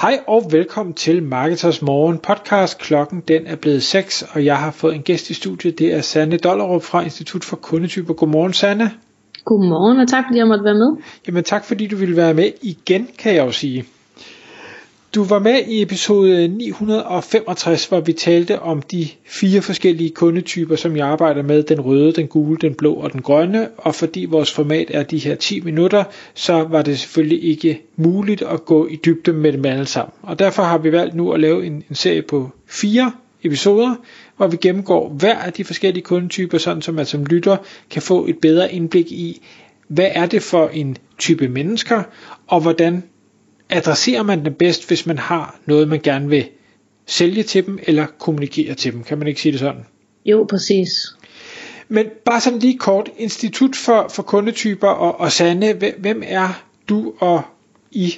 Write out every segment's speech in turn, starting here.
Hej og velkommen til Marketers Morgen podcast. Klokken den er blevet 6, og jeg har fået en gæst i studiet. Det er Sanne Dollerup fra Institut for Kundetyper. Godmorgen, Sanne. Godmorgen, og tak fordi jeg måtte være med. Jamen tak fordi du ville være med igen, kan jeg jo sige. Du var med i episode 965, hvor vi talte om de fire forskellige kundetyper, som jeg arbejder med, den røde, den gule, den blå og den grønne, og fordi vores format er de her 10 minutter, så var det selvfølgelig ikke muligt at gå i dybden med dem alle sammen. Og derfor har vi valgt nu at lave en, en serie på fire episoder, hvor vi gennemgår hver af de forskellige kundetyper, sådan som man som lytter kan få et bedre indblik i, hvad er det for en type mennesker, og hvordan adresserer man dem bedst, hvis man har noget, man gerne vil sælge til dem, eller kommunikere til dem. Kan man ikke sige det sådan? Jo, præcis. Men bare sådan lige kort, Institut for, for kundetyper og, og Sande, hvem er du og I?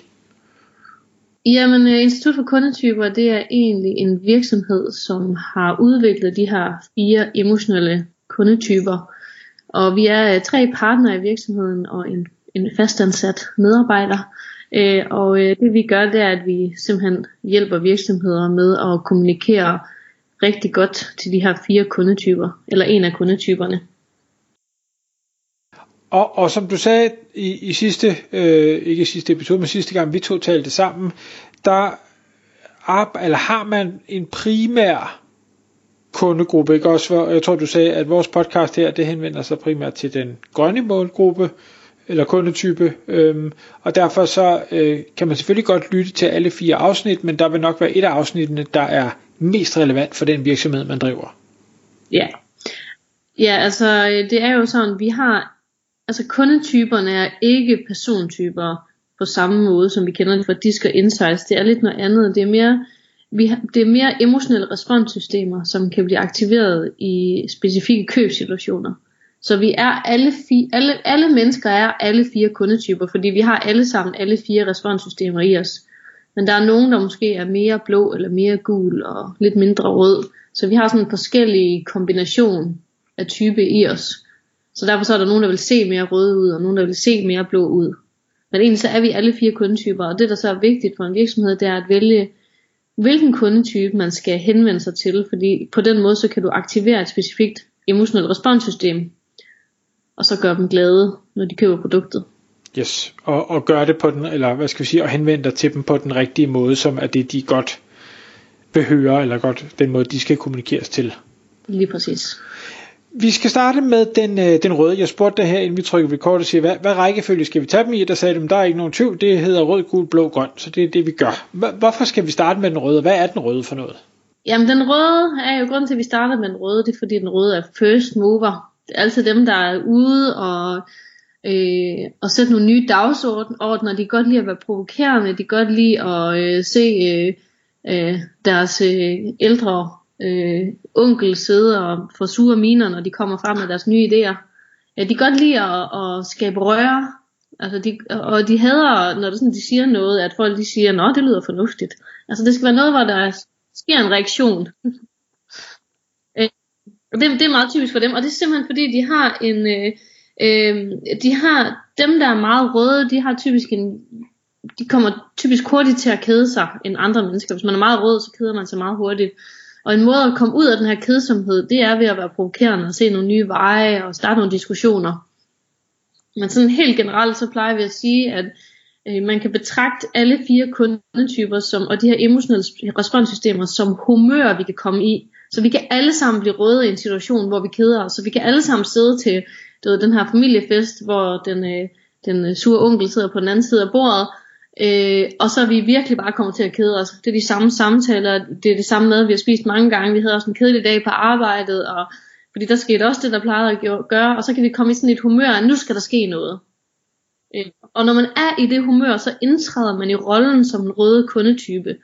Jamen, øh, Institut for kundetyper, det er egentlig en virksomhed, som har udviklet de her fire emotionelle kundetyper. Og vi er øh, tre partnere i virksomheden og en, en fastansat medarbejder. Øh, og øh, det vi gør, det er, at vi simpelthen hjælper virksomheder med at kommunikere rigtig godt til de her fire kundetyper, eller en af kundetyperne. Og, og som du sagde i, i sidste, øh, ikke sidste episode, men sidste gang vi to talte sammen, der er, eller har man en primær kundegruppe, ikke også? Jeg tror, du sagde, at vores podcast her, det henvender sig primært til den grønne målgruppe, eller kundetype, øhm, og derfor så øh, kan man selvfølgelig godt lytte til alle fire afsnit, men der vil nok være et af afsnittene, der er mest relevant for den virksomhed, man driver. Ja, ja altså øh, det er jo sådan, vi har, altså kundetyperne er ikke persontyper på samme måde, som vi kender det fra Disk og Insights. Det er lidt noget andet. Det er mere, vi har, det er mere emotionelle responssystemer, som kan blive aktiveret i specifikke købsituationer. Så vi er alle, fi, alle, alle mennesker er alle fire kundetyper, fordi vi har alle sammen alle fire responssystemer i os. Men der er nogen, der måske er mere blå eller mere gul og lidt mindre rød. Så vi har sådan en forskellig kombination af type i os. Så derfor så er der nogen, der vil se mere rød ud, og nogen, der vil se mere blå ud. Men egentlig så er vi alle fire kundetyper, og det der så er vigtigt for en virksomhed, det er at vælge, hvilken kundetype man skal henvende sig til, fordi på den måde så kan du aktivere et specifikt emotionelt responssystem, og så gøre dem glade, når de køber produktet. Yes, og, og gøre det på den, eller hvad skal vi sige, og henvende dig til dem på den rigtige måde, som er det, de godt høre, eller godt den måde, de skal kommunikeres til. Lige præcis. Vi skal starte med den, øh, den røde. Jeg spurgte dig her, inden vi trykker kort og siger, hvad, hvad rækkefølge skal vi tage dem i? Der sagde de, der er ikke nogen tvivl, det hedder rød, gul, blå, grøn, så det er det, vi gør. Hvorfor skal vi starte med den røde? Hvad er den røde for noget? Jamen, den røde er jo grund til, at vi starter med den røde, det er fordi, den røde er first mover. Det er altid dem, der er ude og, øh, og sætte nogle nye dagsordner. De kan godt lide at være provokerende. De kan godt lide at øh, se øh, øh, deres øh, ældre øh, onkel sidde og få sure miner, når de kommer frem med deres nye idéer. Ja, de kan godt lide at, at skabe røre. Altså de, og de hader, når det sådan, de siger noget, at folk de siger, nå, det lyder fornuftigt. Altså det skal være noget, hvor der sker en reaktion. Og det, det er meget typisk for dem, og det er simpelthen fordi, de har en, øh, øh, de har, dem der er meget røde, de har typisk en, de kommer typisk hurtigt til at kede sig end andre mennesker. Hvis man er meget rød, så keder man sig meget hurtigt. Og en måde at komme ud af den her kedsomhed, det er ved at være provokerende og se nogle nye veje og starte nogle diskussioner. Men sådan helt generelt, så plejer vi at sige, at øh, man kan betragte alle fire kundetyper som, og de her emotionelle responssystemer som humør, vi kan komme i. Så vi kan alle sammen blive røde i en situation, hvor vi keder os. Så vi kan alle sammen sidde til du ved, den her familiefest, hvor den, øh, den øh, sure onkel sidder på den anden side af bordet. Øh, og så er vi virkelig bare kommet til at kede os. Det er de samme samtaler, det er det samme mad, vi har spist mange gange. Vi havde også en kedelig dag på arbejdet, og fordi der skete også det, der plejede at gøre, og så kan vi komme i sådan et humør, at nu skal der ske noget. Øh, og når man er i det humør, så indtræder man i rollen som en røde kundetype.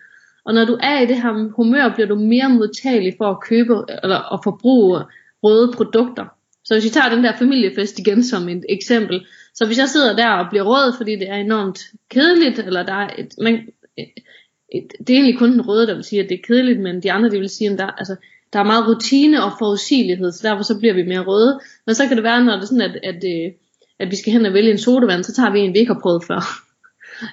Og når du er i det her humør, bliver du mere modtagelig for at købe eller at forbruge røde produkter. Så hvis vi tager den der familiefest igen som et eksempel, så hvis jeg sidder der og bliver rød, fordi det er enormt kedeligt, eller der er et, man, et, et, det er egentlig kun den røde, der vil sige, at det er kedeligt, men de andre, de vil sige, at der, altså, der er meget rutine og forudsigelighed, så derfor så bliver vi mere røde. Men så kan det være, når det er sådan, at, at, øh, at vi skal hen og vælge en sodavand, så tager vi en, vi ikke har prøvet før.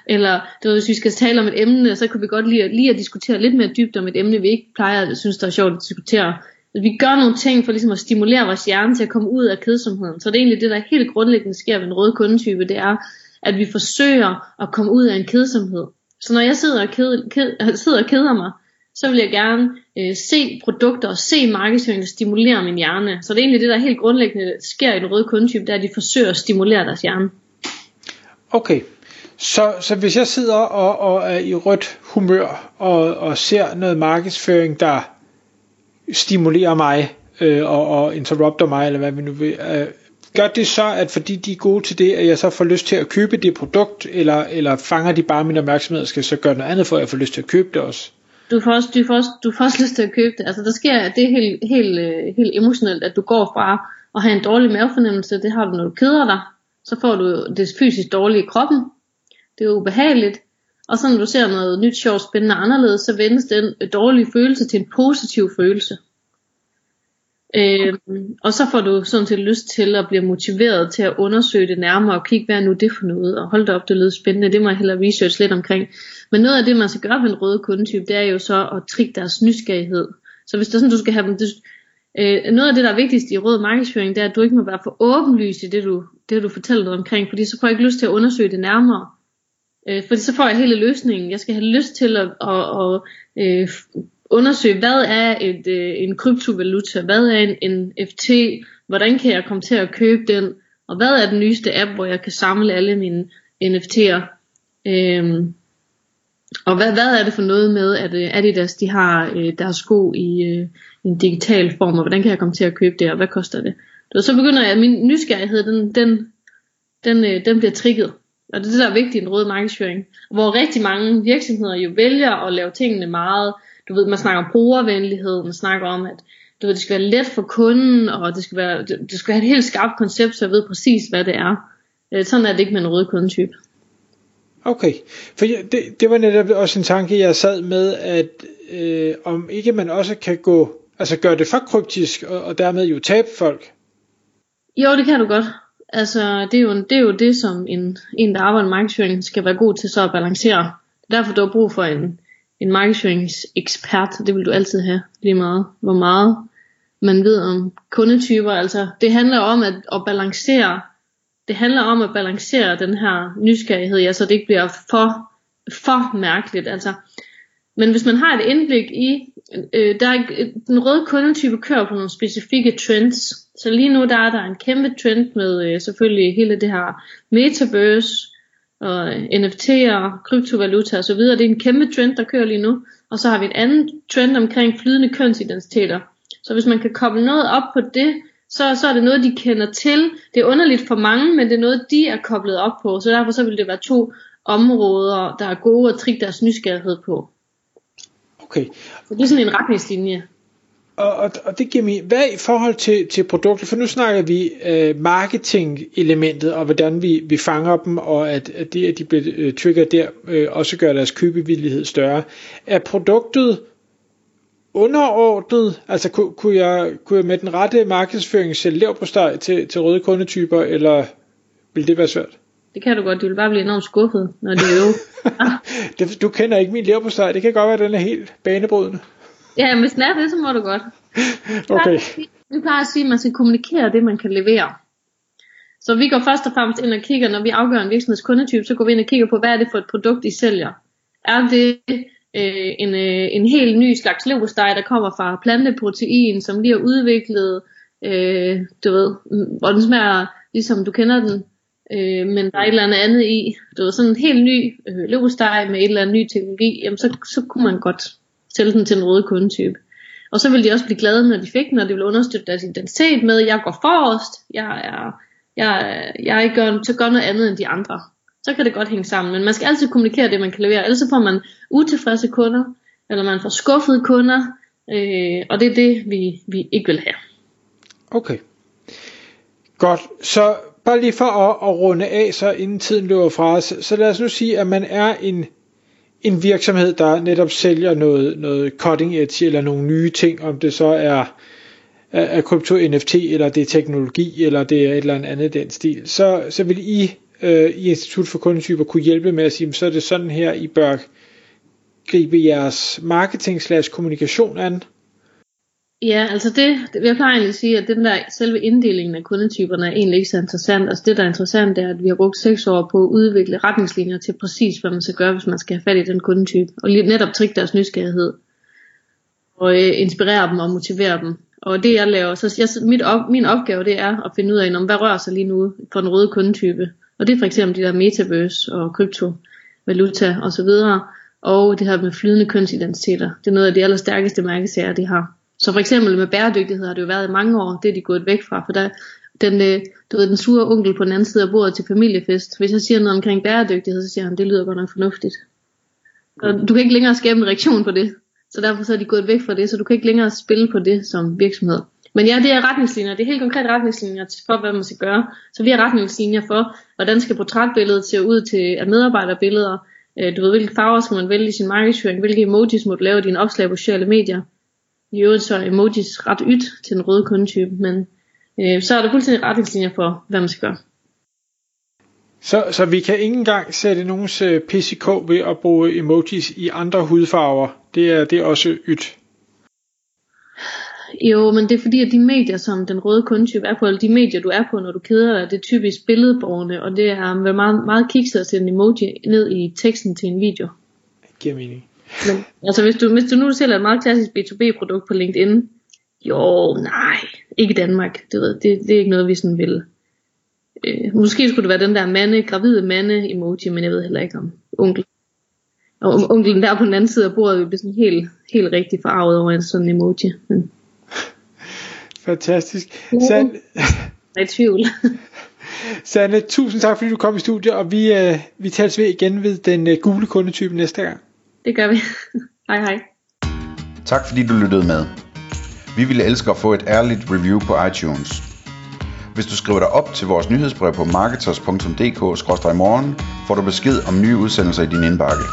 Eller det var, hvis vi skal tale om et emne, så kunne vi godt lide, lige at diskutere lidt mere dybt om et emne, vi ikke plejer at synes, der er sjovt at diskutere. At vi gør nogle ting for ligesom at stimulere vores hjerne til at komme ud af kedsomheden. Så det er egentlig det, der helt grundlæggende sker ved en rød kundetype, det er, at vi forsøger at komme ud af en kedsomhed. Så når jeg sidder og, ked, ked, sidder og keder mig, så vil jeg gerne øh, se produkter og se markedsføring, der stimulerer min hjerne. Så det er egentlig det, der helt grundlæggende sker i den røde kundetype, det er, at de forsøger at stimulere deres hjerne. Okay, så, så hvis jeg sidder og, og er i rødt humør og, og ser noget markedsføring, der stimulerer mig øh, og, og interrupter mig, eller hvad vi nu vil, øh, gør det så, at fordi de er gode til det, at jeg så får lyst til at købe det produkt, eller, eller fanger de bare min opmærksomhed og skal så gøre noget andet, for at jeg får lyst til at købe det også? Du får også, du får også, du får også lyst til at købe det. Altså der sker det er helt, helt, øh, helt emotionelt, at du går fra at have en dårlig mavefornemmelse, det har du, når du keder dig, så får du det fysisk dårlige i kroppen, det er ubehageligt, og så når du ser noget nyt, sjovt, spændende anderledes, så vendes den dårlige følelse til en positiv følelse. Øh, og så får du sådan set lyst til at blive motiveret til at undersøge det nærmere og kigge, hvad er nu det for noget, og hold da op, det lyder spændende, det må jeg hellere research lidt omkring. Men noget af det, man skal gøre ved en røde kundetype, det er jo så at trikke deres nysgerrighed. Så hvis det er sådan, du skal have dem, det, øh, noget af det, der er vigtigst i rød markedsføring, det er, at du ikke må være for åbenlyst i det, du, det, du fortæller dig omkring, fordi så får jeg ikke lyst til at undersøge det nærmere. Øh, fordi så får jeg hele løsningen. Jeg skal have lyst til at, at, at, at undersøge, hvad er et, øh, en kryptovaluta, hvad er en NFT, hvordan kan jeg komme til at købe den, og hvad er den nyeste app, hvor jeg kan samle alle mine NFT'er. Øhm, og hvad, hvad er det for noget med, at øh, Adidas de har øh, deres sko i øh, en digital form, og hvordan kan jeg komme til at købe det, og hvad koster det? Så begynder jeg, at min nysgerrighed, den, den, den, øh, den bliver trigget. Og det er det, der er vigtigt i en rød markedsføring. Hvor rigtig mange virksomheder jo vælger at lave tingene meget du ved, man snakker om brugervenlighed, man snakker om, at du ved, det skal være let for kunden, og det skal, være, det, det skal have et helt skarpt koncept, så jeg ved præcis, hvad det er. Øh, sådan er det ikke med en rød kundetype. Okay, for det, det var netop også en tanke, jeg sad med, at øh, om ikke man også kan gå, altså gøre det for kryptisk, og, og dermed jo tabe folk. Jo, det kan du godt. Altså, det er jo, det, er jo det, som en, en der arbejder med markedsføring, skal være god til så at balancere. Derfor du har brug for en, en markedsføringsekspert, det vil du altid have, lige meget, hvor meget man ved om kundetyper. Altså, det handler om at, at balancere, det handler om at balancere den her nysgerrighed, ja, så det ikke bliver for, for mærkeligt. Altså, men hvis man har et indblik i, øh, der er, den røde kundetype kører på nogle specifikke trends. Så lige nu der er der en kæmpe trend med øh, selvfølgelig hele det her metaverse, og NFT'er, kryptovaluta osv. Det er en kæmpe trend, der kører lige nu. Og så har vi en anden trend omkring flydende kønsidentiteter. Så hvis man kan koble noget op på det, så, så er det noget, de kender til. Det er underligt for mange, men det er noget, de er koblet op på. Så derfor så vil det være to områder, der er gode at trikke deres nysgerrighed på. Okay. Så det er sådan en retningslinje. Og, og, og det giver mig, hvad i forhold til, til produkter, for nu snakker vi øh, marketing-elementet, og hvordan vi, vi fanger dem, og at, at det, at de bliver øh, triggeret der, øh, også gør deres købevillighed større. Er produktet underordnet, altså kunne, kunne, jeg, kunne jeg med den rette markedsføring sælge lav på steg til, til røde kundetyper, eller vil det være svært? Det kan du godt, du vil bare blive enormt skuffet, når det er jo. du kender ikke min leverpostej, det kan godt være, at den er helt banebrydende. Ja, hvis den er det, så må du godt. Okay. Vi plejer at sige, at man skal kommunikere det, man kan levere. Så vi går først og fremmest ind og kigger, når vi afgør en virksomheds kundetype, så går vi ind og kigger på, hvad er det for et produkt, I sælger. Er det øh, en, øh, en helt ny slags leverpostej, der kommer fra planteprotein, som lige er udviklet, øh, du ved, hvor den smager, ligesom du kender den, øh, men der er et eller andet andet i, du ved, sådan en helt ny øh, leverpostej med et eller andet ny teknologi, jamen så, så kunne man godt sælge den til en røde kundetype. Og så ville de også blive glade, når de fik den, og det ville understøtte deres identitet med, jeg går forrest, jeg, er, jeg, jeg gør, så gør noget andet end de andre. Så kan det godt hænge sammen, men man skal altid kommunikere det, man kan levere, ellers så får man utilfredse kunder, eller man får skuffede kunder, øh, og det er det, vi, vi ikke vil have. Okay. Godt, så bare lige for at, at runde af, så inden tiden løber fra os, så lad os nu sige, at man er en, en virksomhed, der netop sælger noget, noget cutting edge, eller nogle nye ting, om det så er, er krypto NFT, eller det er teknologi, eller det er et eller andet den stil, så, så vil I øh, i Institut for Kundetyper kunne hjælpe med at sige, så er det sådan her, I bør gribe jeres marketing slash kommunikation an? Ja, altså det, det jeg plejer egentlig at sige, at den der selve inddelingen af kundetyperne er egentlig ikke så interessant. Altså det, der er interessant, er, at vi har brugt seks år på at udvikle retningslinjer til præcis, hvad man skal gøre, hvis man skal have fat i den kundetype. Og lige netop trikke deres nysgerrighed. Og øh, inspirere dem og motivere dem. Og det jeg laver, så jeg, mit op, min opgave det er at finde ud af, om hvad rører sig lige nu for den røde kundetype. Og det er for eksempel de der metaverse og krypto, valuta og så videre. Og det her med flydende kønsidentiteter. Det er noget af de allerstærkeste mærkesager, de har. Så for eksempel med bæredygtighed har det jo været i mange år, det er de gået væk fra, for der, den, øh, du ved, den sure onkel på den anden side af bordet til familiefest, hvis jeg siger noget omkring bæredygtighed, så siger han, det lyder godt nok fornuftigt. Og du kan ikke længere skabe en reaktion på det, så derfor så er de gået væk fra det, så du kan ikke længere spille på det som virksomhed. Men ja, det er retningslinjer, det er helt konkret retningslinjer for, hvad man skal gøre. Så vi har retningslinjer for, hvordan skal portrætbilledet se ud til medarbejderbilleder, øh, du ved, hvilke farver skal man vælge i sin markedsføring, hvilke emojis må du lave i dine opslag på sociale medier, i øvrigt så er emojis ret ydt til den røde kundetype, men øh, så er der fuldstændig retningslinjer for, hvad man skal gøre. Så, så vi kan ikke engang sætte nogens øh, PCK ved at bruge emojis i andre hudfarver. Det er, det er også ydt. Jo, men det er fordi, at de medier, som den røde kundetype er på, eller de medier, du er på, når du keder dig, det er typisk billedborgerne, og det er meget, meget kikset at sætte en emoji ned i teksten til en video. Det giver mening. Men altså hvis du, hvis du nu sælger et meget klassisk B2B-produkt på LinkedIn, jo, nej, ikke i Danmark. Du ved, det, det er ikke noget, vi sådan vil. Øh, måske skulle det være den der mande, gravide mande emoji, men jeg ved heller ikke om onkel. Og om onkelen der på den anden side af bordet vil blive sådan helt, helt rigtig farvet over en sådan emoji. Men... Fantastisk. Sand... Jeg er i tvivl. Sanne, tusind tak fordi du kom i studiet, og vi, øh, vi tales ved igen ved den øh, gule kundetype næste gang. Det gør vi. hej hej. Tak fordi du lyttede med. Vi ville elske at få et ærligt review på iTunes. Hvis du skriver dig op til vores nyhedsbrev på marketers.dk-morgen, får du besked om nye udsendelser i din indbakke.